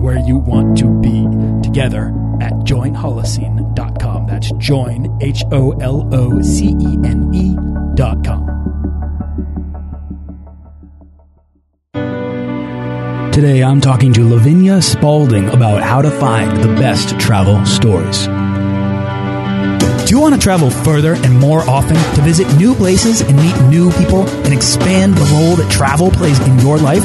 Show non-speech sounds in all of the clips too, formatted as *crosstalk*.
where you want to be together at joinholocene.com. That's join, H O L O C E N E.com. Today I'm talking to Lavinia Spalding about how to find the best travel stories. Do you want to travel further and more often to visit new places and meet new people and expand the role that travel plays in your life?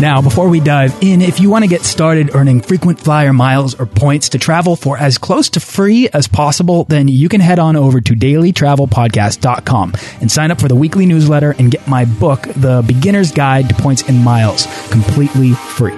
Now, before we dive in, if you want to get started earning frequent flyer miles or points to travel for as close to free as possible, then you can head on over to dailytravelpodcast.com and sign up for the weekly newsletter and get my book, The Beginner's Guide to Points and Miles, completely free.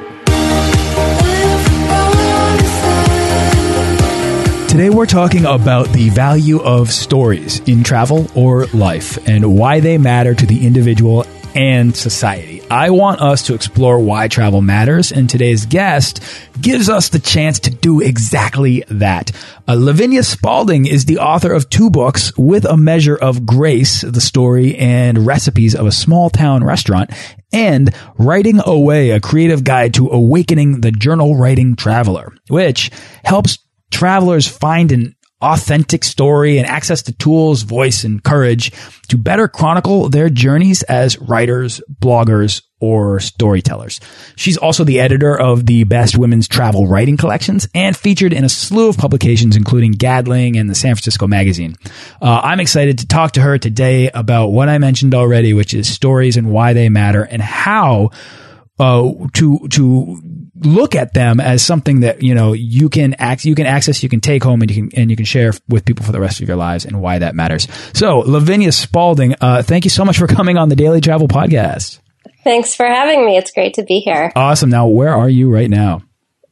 Today we're talking about the value of stories in travel or life and why they matter to the individual and society. I want us to explore why travel matters, and today's guest gives us the chance to do exactly that. Uh, Lavinia Spalding is the author of two books, With a Measure of Grace, the story and recipes of a small town restaurant, and Writing Away, a creative guide to awakening the journal writing traveler, which helps travelers find an authentic story and access to tools, voice, and courage to better chronicle their journeys as writers, bloggers, or storytellers. She's also the editor of the Best Women's Travel Writing Collections and featured in a slew of publications, including Gadling and the San Francisco Magazine. Uh, I'm excited to talk to her today about what I mentioned already, which is stories and why they matter and how uh, to to look at them as something that you know you can act you can access you can take home and you can and you can share with people for the rest of your lives and why that matters. So lavinia spalding uh, thank you so much for *laughs* coming on the daily travel podcast. Thanks for having me. It's great to be here. Awesome. Now where are you right now?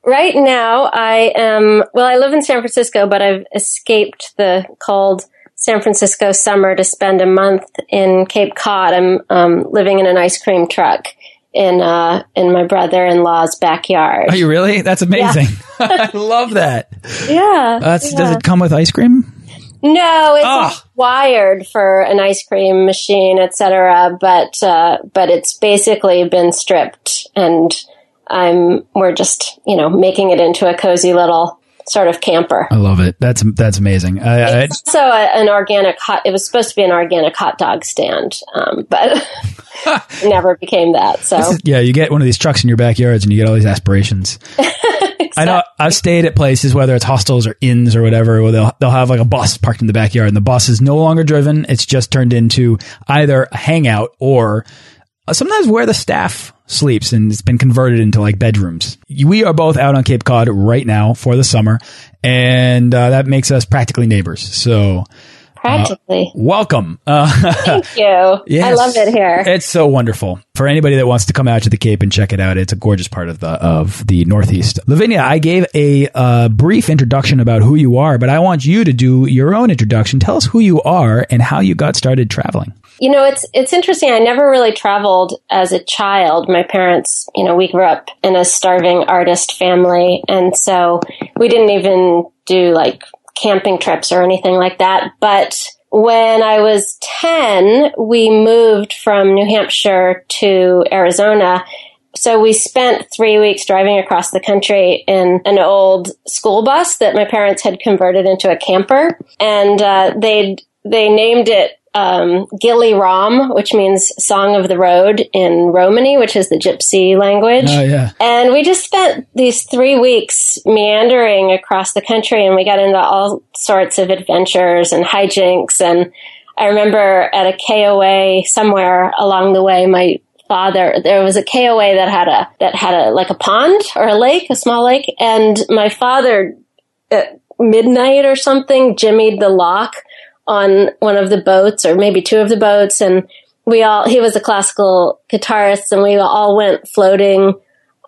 Right now i am well i live in san francisco but i've escaped the cold san francisco summer to spend a month in cape cod. I'm um, living in an ice cream truck in uh, in my brother in law's backyard. Are you really? That's amazing. Yeah. *laughs* *laughs* I love that. Yeah, That's, yeah. Does it come with ice cream? No, it's Oh. wired for an ice cream machine, etc. But uh, but it's basically been stripped, and I'm we're just you know making it into a cozy little sort of camper. I love it. That's that's amazing. I, I, It's also a, an organic hot. It was supposed to be an organic hot dog stand, um, but *laughs* never became that. So is- yeah, you get one of these trucks in your backyards and you get all these aspirations. *laughs* I know I've stayed at places, whether it's hostels or inns or whatever, where they'll, they'll have like a bus parked in the backyard and the bus is no longer driven. It's just turned into either a hangout or sometimes where the staff sleeps and it's been converted into like bedrooms. We are both out on Cape Cod right now for the summer and uh, that makes us practically neighbors. So practically, welcome. *laughs* Uh, thank you. I love it here. It's so wonderful. For anybody that wants to come out to the Cape and check it out, it's a gorgeous part of the of the Northeast. Lavinia, I gave a uh, brief introduction about who you are, but I want you to do your own introduction. Tell us who you are and how you got started traveling. You know, it's it's interesting. I never really traveled as a child. My parents, you know, we grew up in a starving artist family, and so we didn't even do like camping trips or anything like that. But when I was 10, we moved from New Hampshire to Arizona. So we spent three weeks driving across the country in an old school bus that my parents had converted into a camper, and uh, they they named it um, Gilly Ram, which means Song of the Road in Romani, which is the Gypsy language. Oh yeah, And we just spent these three weeks meandering across the country and we got into all sorts of adventures and hijinks. And I remember at a KOA somewhere along the way, my father, there was a KOA that had a, that had a, like a pond or a lake, a small lake. And my father at midnight or something jimmied the lock on one of the boats or maybe two of the boats. And we all, he was a classical guitarist and we all went floating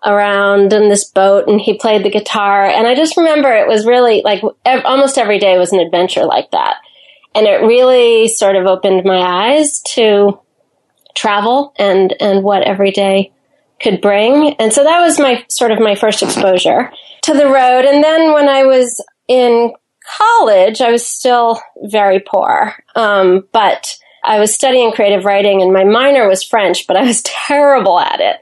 around in this boat and he played the guitar. And I just remember it was really like ev- almost every day was an adventure like that. And it really sort of opened my eyes to travel and, and what every day could bring. And so that was my sort of my first exposure to the road. And then when I was in college, I was still very poor. Um, but I was studying creative writing and my minor was French, but I was *laughs* terrible at it.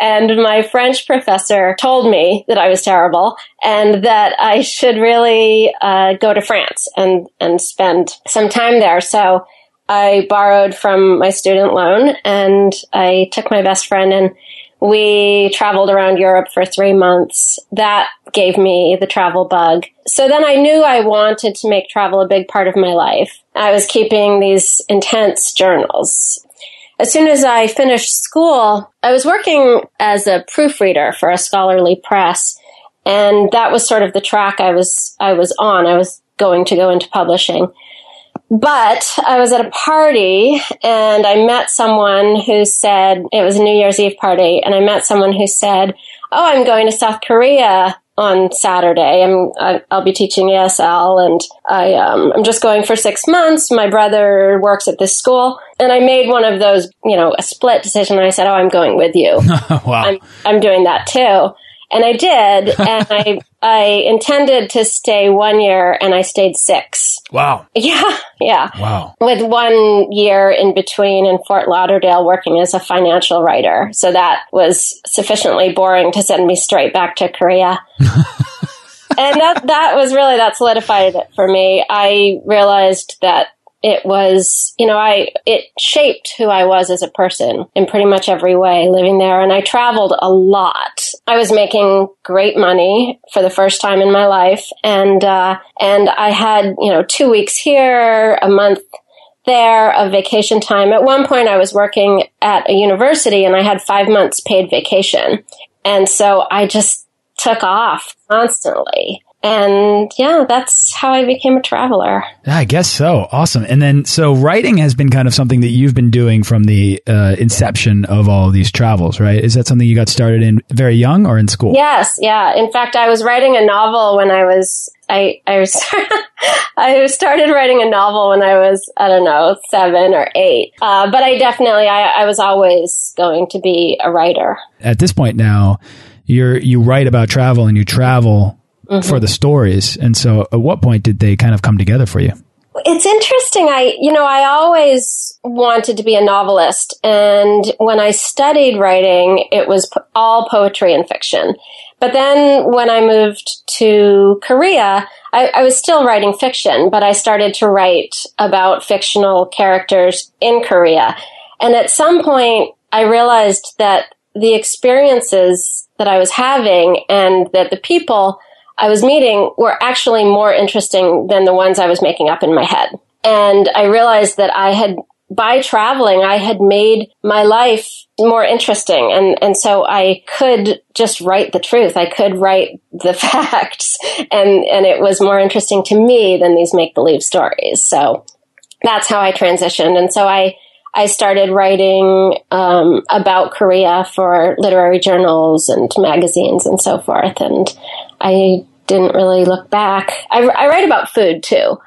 And my French professor told me that I was terrible and that I should really uh, go to France and, and spend some time there. So I borrowed from my student loan and I took my best friend and we traveled around Europe for three months. That gave me the travel bug. So then I knew I wanted to make travel a big part of my life. I was keeping these intense journals. As soon as I finished school, I was working as a proofreader for a scholarly press. And that was sort of the track I was, I was on. I was going to go into publishing. But I was at a party and I met someone who said, it was a New Year's Eve party, and I met someone who said, Oh, I'm going to South Korea on Saturday. I'm, I, will be teaching ESL and I, um, I'm just going for six months. My brother works at this school and I made one of those, you know, a split decision. I said, Oh, I'm going with you. *laughs* wow. I'm, I'm doing that too. And I did. *laughs* and I, I intended to stay one year and I stayed six. Wow. Yeah. Yeah. Wow. With one year in between in Fort Lauderdale working as a financial writer. So that was sufficiently boring to send me straight back to Korea. *laughs* and that, that was really, that solidified it for me. I realized that it was, you know, I, it shaped who I was as a person in pretty much every way living there. And I traveled a lot. I was making great money for the first time in my life. And, uh, and I had, you know, two weeks here, a month there of vacation time. At one point I was working at a university and I had five months paid vacation. And so I just took off constantly. And yeah, that's how I became a traveler. I guess so. Awesome. And then, so writing has been kind of something that you've been doing from the uh, inception of all of these travels, right? Is that something you got started in very young or in school? Yes. Yeah. In fact, I was writing a novel when I was I I was *laughs* I started writing a novel when I was I don't know seven or eight, uh, but I definitely I, I was always going to be a writer. At this point now, you're you write about travel and you travel mm -hmm. for the stories. And so at what point did they kind of come together for you? It's interesting. I, you know, I always wanted to be a novelist. And when I studied writing, it was all poetry and fiction. But then when I moved to Korea, I, I, was still writing fiction, but I started to write about fictional characters in Korea. And at some point, I realized that the experiences that I was having and that the people I was meeting were actually more interesting than the ones I was making up in my head. And I realized that I had, by traveling, I had made my life more interesting. And, and so I could just write the truth. I could write the *laughs* facts and, and it was more interesting to me than these make believe stories. So that's how I transitioned. And so I, I started writing um, about Korea for literary journals and magazines and so forth. And I didn't really look back. I, I write about food too.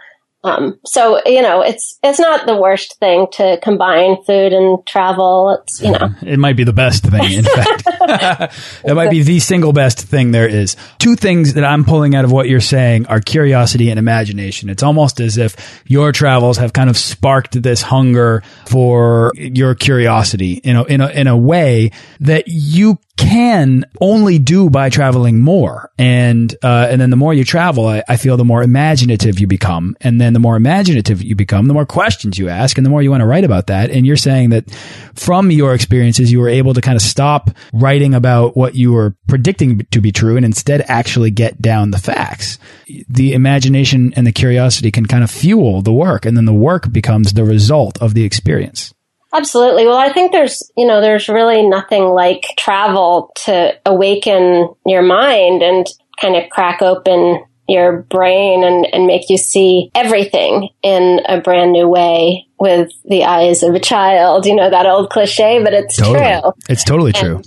Um, so you know, it's it's not the worst thing to combine food and travel. It's you know, it might be the best thing. In fact, *laughs* *laughs* it might be the single best thing there is. Two things that I'm pulling out of what you're saying are curiosity and imagination. It's almost as if your travels have kind of sparked this hunger for your curiosity. You know, in a in a way that you can only do by traveling more. And, uh, and then the more you travel, I, I, feel the more imaginative you become. And then the more imaginative you become, the more questions you ask and the more you want to write about that. And you're saying that from your experiences, you were able to kind of stop writing about what you were predicting to be true and instead actually get down the facts. The imagination and the curiosity can kind of fuel the work and then the work becomes the result of the experience. Absolutely. Well, I think there's, you know, there's really nothing like travel to awaken your mind and kind of crack open your brain and, and make you see everything in a brand new way with the eyes of a child. You know, that old cliche, but it's totally. true. It's totally and true.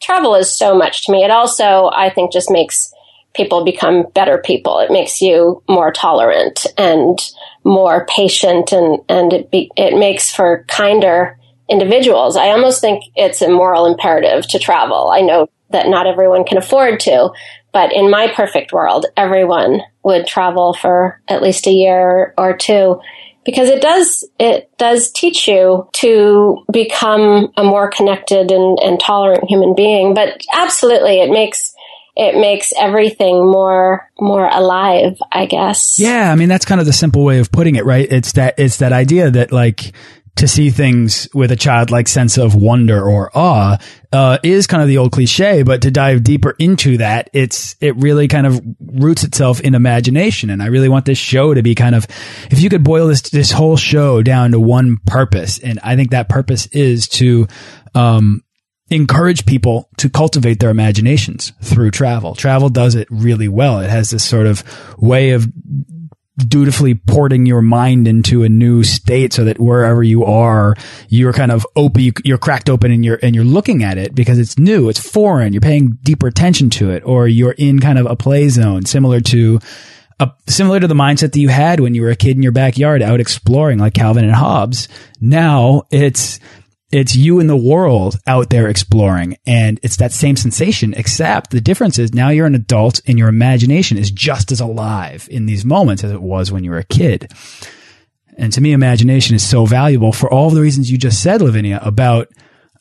Travel is so much to me. It also, I think, just makes people become better people. It makes you more tolerant and more patient and, and it, be, it makes for kinder individuals. I almost think it's a moral imperative to travel. I know that not everyone can afford to, but in my perfect world, everyone would travel for at least a year or two because it does it does teach you to become a more connected and, and tolerant human being. But absolutely, it makes it makes everything more more alive i guess yeah i mean that's kind of the simple way of putting it right it's that it's that idea that like to see things with a childlike sense of wonder or awe uh, is kind of the old cliche, but to dive deeper into that, it's it really kind of roots itself in imagination. And I really want this show to be kind of, if you could boil this this whole show down to one purpose, and I think that purpose is to um, encourage people to cultivate their imaginations through travel. Travel does it really well. It has this sort of way of dutifully porting your mind into a new state so that wherever you are, you're kind of open, you're cracked open and you're, and you're looking at it because it's new, it's foreign, you're paying deeper attention to it, or you're in kind of a play zone similar to, a, similar to the mindset that you had when you were a kid in your backyard out exploring like Calvin and Hobbes. Now it's, it's you in the world out there exploring. And it's that same sensation except the difference is now you're an adult and your imagination is just as alive in these moments as it was when you were a kid. And to me imagination is so valuable for all the reasons you just said lavinia about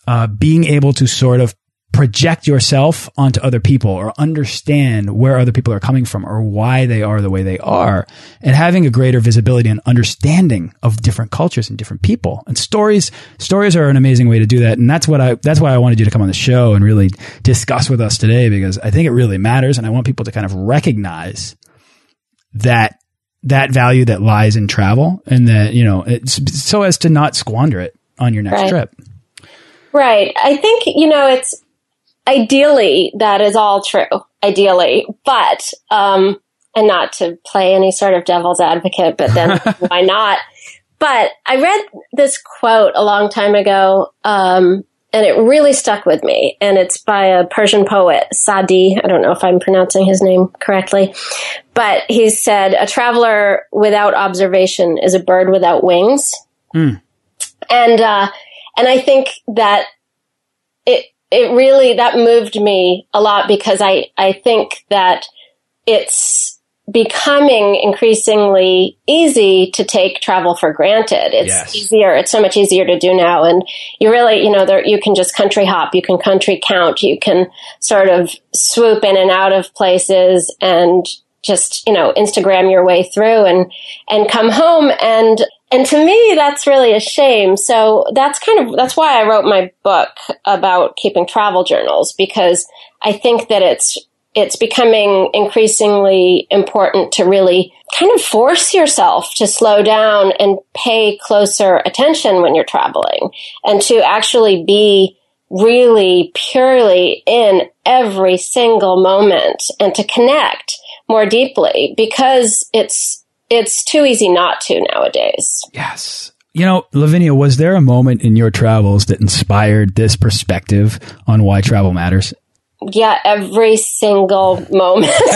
uh, being able to sort of project yourself onto other people or understand where other people are coming from or why they are the way they are and having a greater visibility and understanding of different cultures and different people and stories stories are an amazing way to do that and that's what I that's why I wanted you to come on the show and really discuss with us today because I think it really matters and I want people to kind of recognize that that value that lies in travel and that you know it's so as to not squander it on your next right. trip Right. I think, you know, it's ideally that is all true. Ideally. But um and not to play any sort of devil's advocate but then *laughs* why not? But i read this quote a long time ago um and it really stuck with me. And it's by a persian poet sadi. I don't know if i'm pronouncing his name correctly. But he said a traveler without observation is a bird without wings. Mm. and uh and i think that it it really that moved me a lot because I I think that it's becoming increasingly easy to take travel for granted. It's yes. easier. It's so much easier to do now. And you really, you know, there, you can just country hop, you can country count, you can sort of swoop in and out of places and just, you know, Instagram your way through and, and come home. And and to me, that's really a shame. So that's kind of, that's why I wrote my book about keeping travel journals because I think that it's, it's becoming increasingly important to really kind of force yourself to slow down and pay closer attention when you're traveling and to actually be really purely in every single moment and to connect more deeply because it's it's too easy not to nowadays. Yes. You know, Lavinia, was there a moment in your travels that inspired this perspective on why travel matters? Yeah, every single moment. *laughs*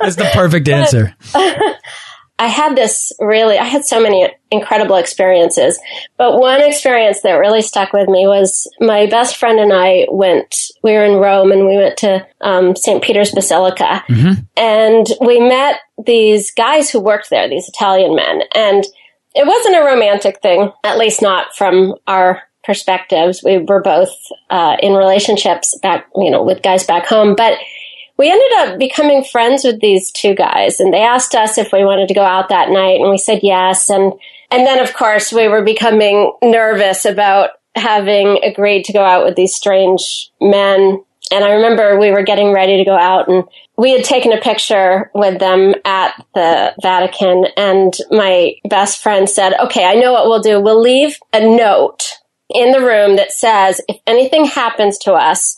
That's the perfect *laughs* answer. *laughs* I had this really, I had so many incredible experiences, but one experience that really stuck with me was my best friend and I went, we were in Rome and we went to um, St. Peter's Basilica mm -hmm. and we met these guys who worked there, these Italian men. And it wasn't a romantic thing, at least not from our perspectives. We were both uh, in relationships back, you know, with guys back home, but we ended up becoming friends with these two guys and they asked us if we wanted to go out that night and we said yes and and then of course we were becoming nervous about having agreed to go out with these strange men and I remember we were getting ready to go out and we had taken a picture with them at the Vatican and my best friend said, okay, I know what we'll do. We'll leave a note in the room that says, if anything happens to us,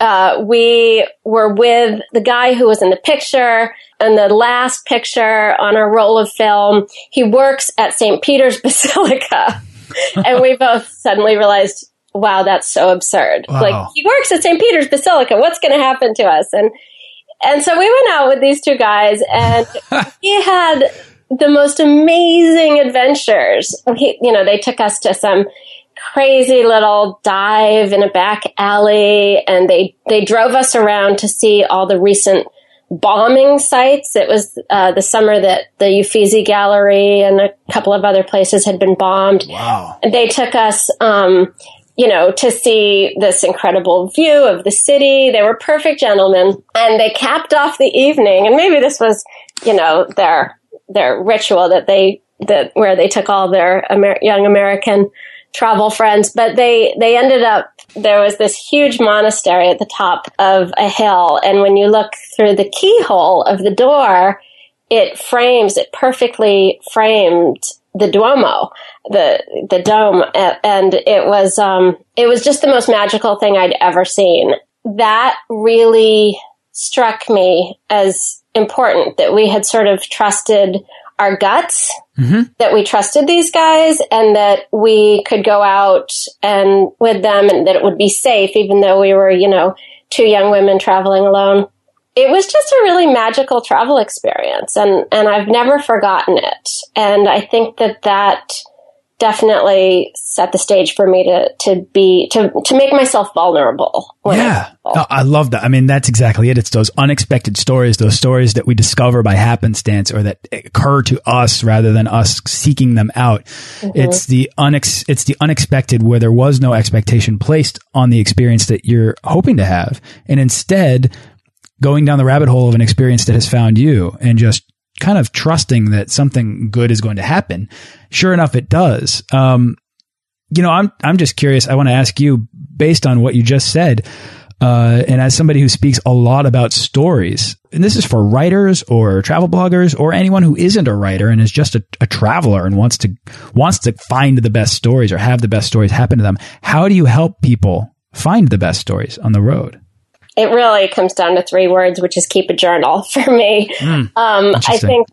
uh, we were with the guy who was in the picture and the last picture on our roll of film. He works at St. Peter's *laughs* Basilica. and we both suddenly realized, wow, that's so absurd. Wow. Like he works at St. Peter's Basilica. What's going to happen to us? And, and so we went out with these two guys and *laughs* he had the most amazing adventures. He, you know, they took us to some crazy little dive in a back alley and they, they drove us around to see all the recent bombing sites. It was uh, the summer that the Uffizi Gallery and a couple of other places had been bombed. Wow. And they took us, um, you know, to see this incredible view of the city. They were perfect gentlemen and they capped off the evening. And maybe this was, you know, their, their ritual that they, that where they took all their Amer- young American travel friends, but they, they ended up, there was this huge monastery at the top of a hill. And when you look through the keyhole of the door, it frames, it perfectly framed the Duomo, the, the dome. And it was, um, it was just the most magical thing I'd ever seen. That really struck me as important that we had sort of trusted our guts mm-hmm. that we trusted these guys and that we could go out and with them and that it would be safe, even though we were, you know, two young women traveling alone. It was just a really magical travel experience and, and I've never forgotten it. And I think that that definitely set the stage for me to to be to to make myself vulnerable. yeah, I, I love that. I mean, that's exactly it. It's those unexpected stories, those stories that we discover by happenstance or that occur to us rather than us seeking them out. Mm -hmm. It's the unex it's the unexpected where there was no expectation placed on the experience that you're hoping to have, and instead going down the rabbit hole of an experience that has found you and just kind of trusting that something good is going to happen. Sure enough, it does. Um, you know, I'm I'm just curious. I want to ask you, based on what you just said, uh, and as somebody who speaks a lot about stories, and this is for writers or travel bloggers or anyone who isn't a writer and is just a, a traveler and wants to wants to find the best stories or have the best stories happen to them. How do you help people find the best stories on the road? It really comes down to three words, which is keep a journal *laughs* for me. Mm, um, I think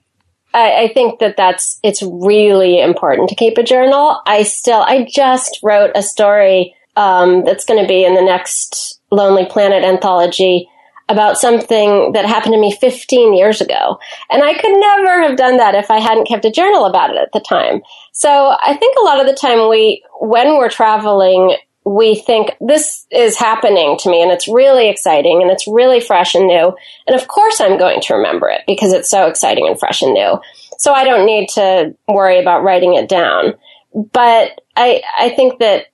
I, I, think that that's it's really important to keep a journal. I still I just wrote a story um, that's going to be in the next Lonely Planet anthology about something that happened to me 15 years ago. And I could never have done that if I hadn't kept a journal about it at the time. So I think a lot of the time we, when we're traveling, we think this is happening to me and it's really exciting and it's really fresh and new. And of course I'm going to remember it because it's so exciting and fresh and new. So I don't need to worry about writing it down. But I, I think that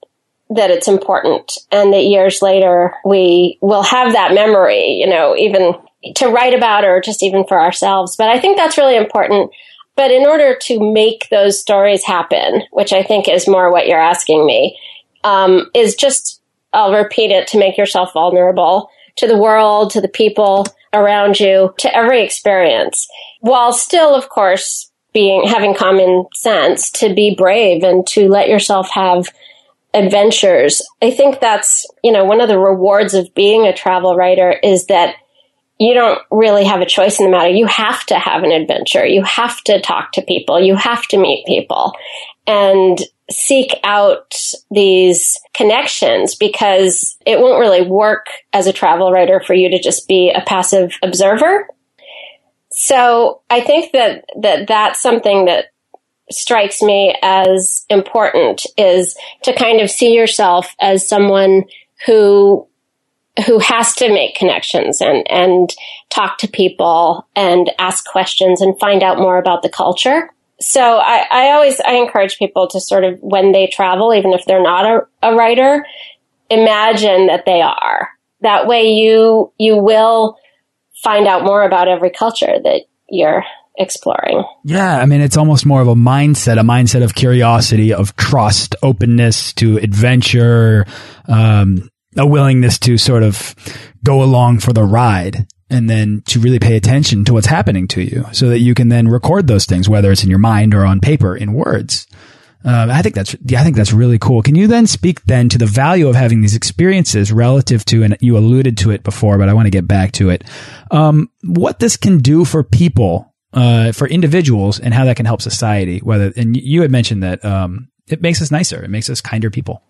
that it's important and that years later we will have that memory, you know, even to write about or just even for ourselves. But I think that's really important. But in order to make those stories happen, which I think is more what you're asking me, um, is just, I'll repeat it, to make yourself vulnerable to the world, to the people around you, to every experience, while still, of course, being, having common sense to be brave and to let yourself have adventures. I think that's, you know, one of the rewards of being a travel writer is that you don't really have a choice in the matter. You have to have an adventure. You have to talk to people. You have to meet people and seek out these connections because it won't really work as a travel writer for you to just be a passive observer. So I think that, that that's something that strikes me as important is to kind of see yourself as someone who who has to make connections and and talk to people and ask questions and find out more about the culture so I, I always I encourage people to sort of when they travel, even if they're not a, a writer, imagine that they are. That way you you will find out more about every culture that you're exploring. Yeah, I mean, it's almost more of a mindset, a mindset of curiosity, of trust, openness to adventure, um, a willingness to sort of go along for the ride and then to really pay attention to what's happening to you so that you can then record those things, whether it's in your mind or on paper in words. Um, I think that's yeah, I think that's really cool. Can you then speak then to the value of having these experiences relative to, and you alluded to it before, but I want to get back to it. Um, what this can do for people, uh, for individuals, and how that can help society. Whether and you had mentioned that um, it makes us nicer, it makes us kinder people.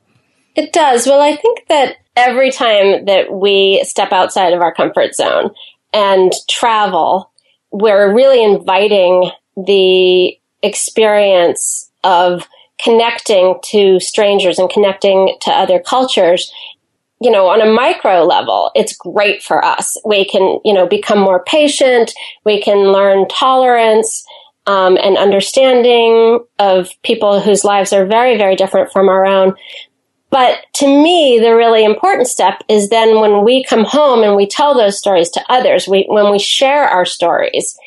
It does. Well, I think that every time that we step outside of our comfort zone and travel, we're really inviting the experience of connecting to strangers and connecting to other cultures you know, on a micro level, it's great for us. We can, you know, become more patient. We can learn tolerance um, and understanding of people whose lives are very, very different from our own. But to me, the really important step is then when we come home and we tell those stories to others, we, when we share our stories,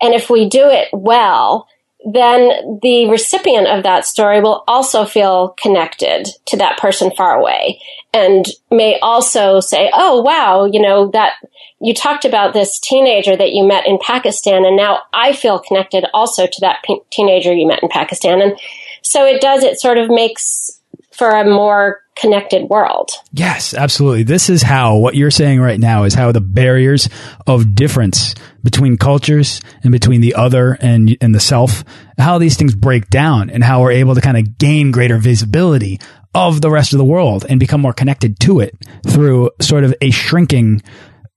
and if we do it well, then the recipient of that story will also feel connected to that person far away and may also say, Oh, wow, you know, that you talked about this teenager that you met in Pakistan. And now I feel connected also to that p- teenager you met in Pakistan. And so it does, it sort of makes for a more connected world. Yes, absolutely. This is how what you're saying right now is how the barriers of difference between cultures and between the other and and the self, how these things break down and how we're able to kind of gain greater visibility of the rest of the world and become more connected to it through sort of a shrinking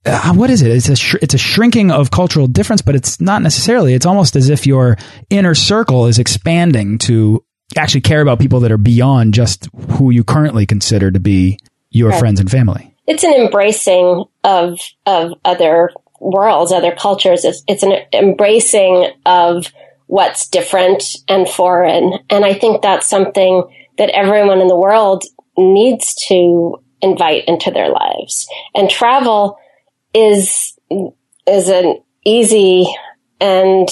uh, what is it? It's a it's a shrinking of cultural difference, but it's not necessarily. It's almost as if your inner circle is expanding to actually care about people that are beyond just who you currently consider to be your right. friends and family. It's an embracing of of other worlds, other cultures. It's, it's an embracing of what's different and foreign, and I think that's something that everyone in the world needs to invite into their lives. And travel is is an easy and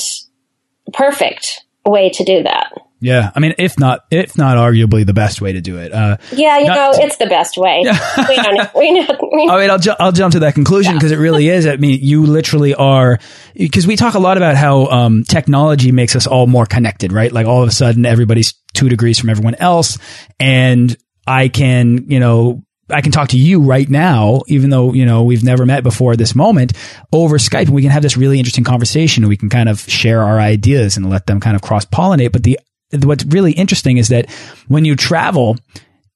perfect way to do that. Yeah, I mean, if not, if not, arguably the best way to do it. Uh, yeah, you know, it's the best way. *laughs* we know. We know. We know. I mean, I'll ju I'll jump to that conclusion because yeah. it really is. I mean, you literally are because we talk a lot about how um, technology makes us all more connected, right? Like all of a sudden, everybody's two degrees from everyone else, and I can, you know, I can talk to you right now, even though, you know, we've never met before this moment over Skype and we can have this really interesting conversation and we can kind of share our ideas and let them kind of cross pollinate. But the what's really interesting is that when you travel,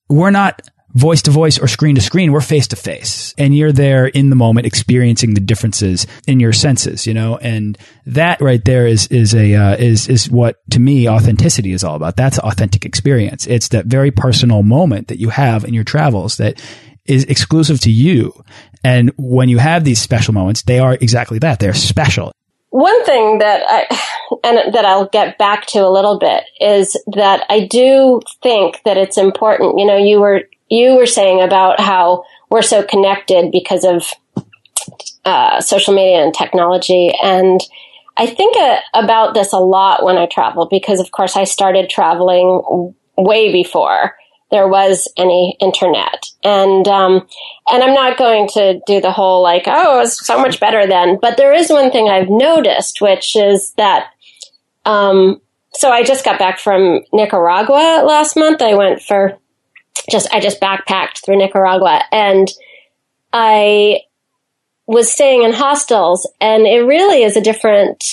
we're not voice to voice or screen to screen. We're face to face and you're there in the moment experiencing the differences in your senses, you know, and that right there is, is a, uh, is, is what to me authenticity is all about. That's authentic experience. It's that very personal moment that you have in your travels that is exclusive to you. And when you have these special moments, they are exactly that. They're special. One thing that I, and that I'll get back to a little bit is that I do think that it's important. You know, you were, you were saying about how we're so connected because of, uh, social media and technology. And I think uh, about this a lot when I travel because of course I started traveling way before there was any internet. And, um, and I'm not going to do the whole like, oh, it's so much better then. But there is one thing I've noticed, which is that, um, so I just got back from Nicaragua last month. I went for just, I just backpacked through Nicaragua and I was staying in hostels and it really is a different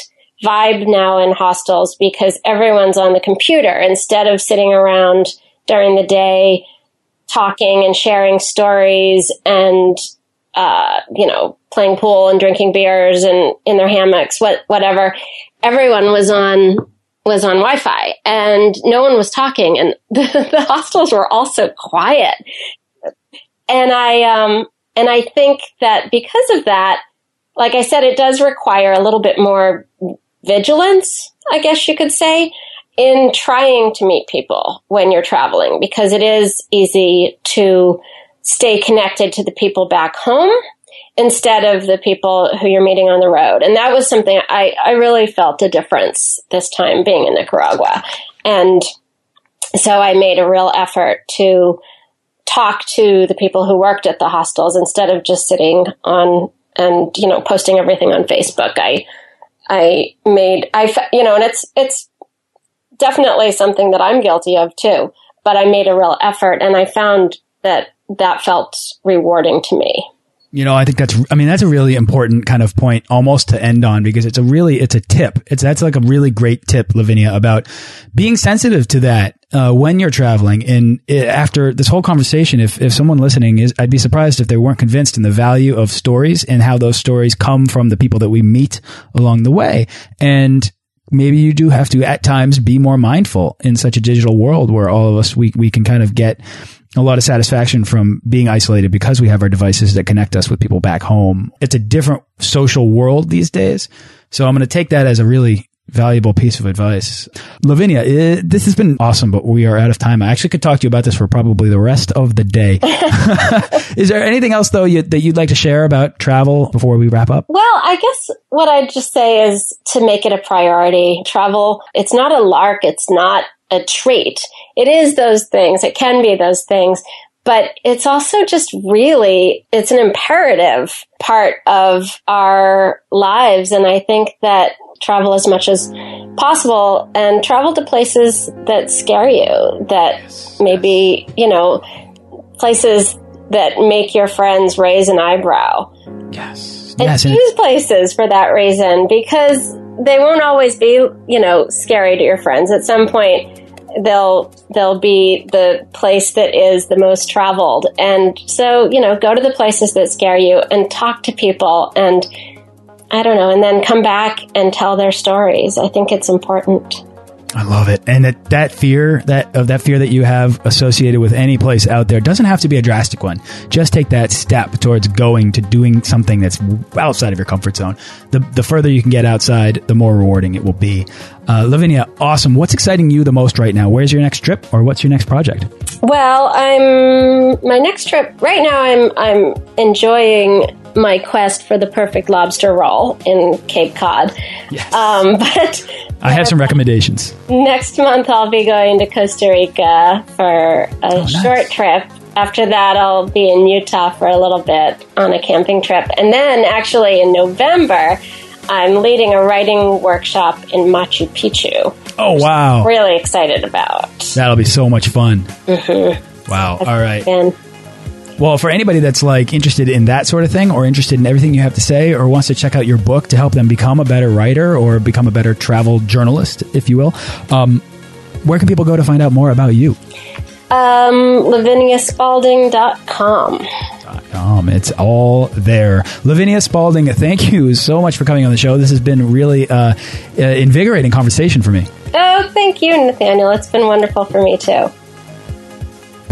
vibe now in hostels because everyone's on the computer instead of sitting around during the day talking and sharing stories and uh, you know playing pool and drinking beers and in their hammocks what whatever. Everyone was on was on wi-fi and no one was talking and *laughs* the, the hostels were also quiet. And i um and i think that because of that like i said it does require a little bit more vigilance i guess you could say in trying to meet people when you're traveling because it is easy to stay connected to the people back home instead of the people who you're meeting on the road. And that was something I, I really felt a difference this time being in Nicaragua. And so I made a real effort to talk to the people who worked at the hostels instead of just sitting on and you know posting everything on Facebook. I I made I you know, and it's it's definitely something that I'm guilty of too. But I made a real effort, and I found that that felt rewarding to me. You know, I think that's, I mean, that's a really important kind of point almost to end on because it's a really, it's a tip. It's, that's like a really great tip, Lavinia, about being sensitive to that, uh, when you're traveling. And it, after this whole conversation, if, if someone listening is, I'd be surprised if they weren't convinced in the value of stories and how those stories come from the people that we meet along the way. And maybe you do have to at times be more mindful in such a digital world where all of us, we, we can kind of get a lot of satisfaction from being isolated because we have our devices that connect us with people back home. It's a different social world these days. So I'm going to take that as a really valuable piece of advice. Lavinia, it, this has been awesome, but we are out of time. I actually could talk to you about this for probably the rest of the day. *laughs* *laughs* Is there anything else though you, that you'd like to share about travel before we wrap up? Well, I guess what I'd just say is to make it a priority. Travel, it's not a lark. It's not a treat. It is those things. It can be those things, but it's also just really, it's an imperative part of our lives. And I think that travel as much as possible and travel to places that scare you, that yes. maybe, you know, places that make your friends raise an eyebrow. Yes. And yes. choose places for that reason because they won't always be, you know, scary to your friends. At some point, they'll they'll be the place that is the most traveled and so you know go to the places that scare you and talk to people and i don't know and then come back and tell their stories i think it's important I love it. And that, that fear, that of that fear that you have associated with any place out there doesn't have to be a drastic one. Just take that step towards going to doing something that's outside of your comfort zone. The, the further you can get outside, the more rewarding it will be. Uh, Lavinia, awesome. What's exciting you the most right now? Where's your next trip or what's your next project? Well, I'm, my next trip right now, I'm, I'm enjoying my quest for the perfect lobster roll in Cape Cod. Yes. Um, *laughs* but I have some recommendations. Next month, I'll be going to Costa Rica for a oh, nice. short trip. After that, I'll be in Utah for a little bit on a camping trip. And then, actually, in November, I'm leading a writing workshop in Machu Picchu. Oh, wow. Really excited about. That'll be so much fun. Mm-hmm. Wow. All right. Been. Well, for anybody that's like interested in that sort of thing or interested in everything you have to say or wants to check out your book to help them become a better writer or become a better travel journalist, if you will, um, where can people go to find out more about you? Um, LaviniaSpalding.com. Um, it's all there. Lavinia Spalding, thank you so much for coming on the show. This has been really uh, uh, invigorating conversation for me. Oh, thank you, Nathaniel. It's been wonderful for me too.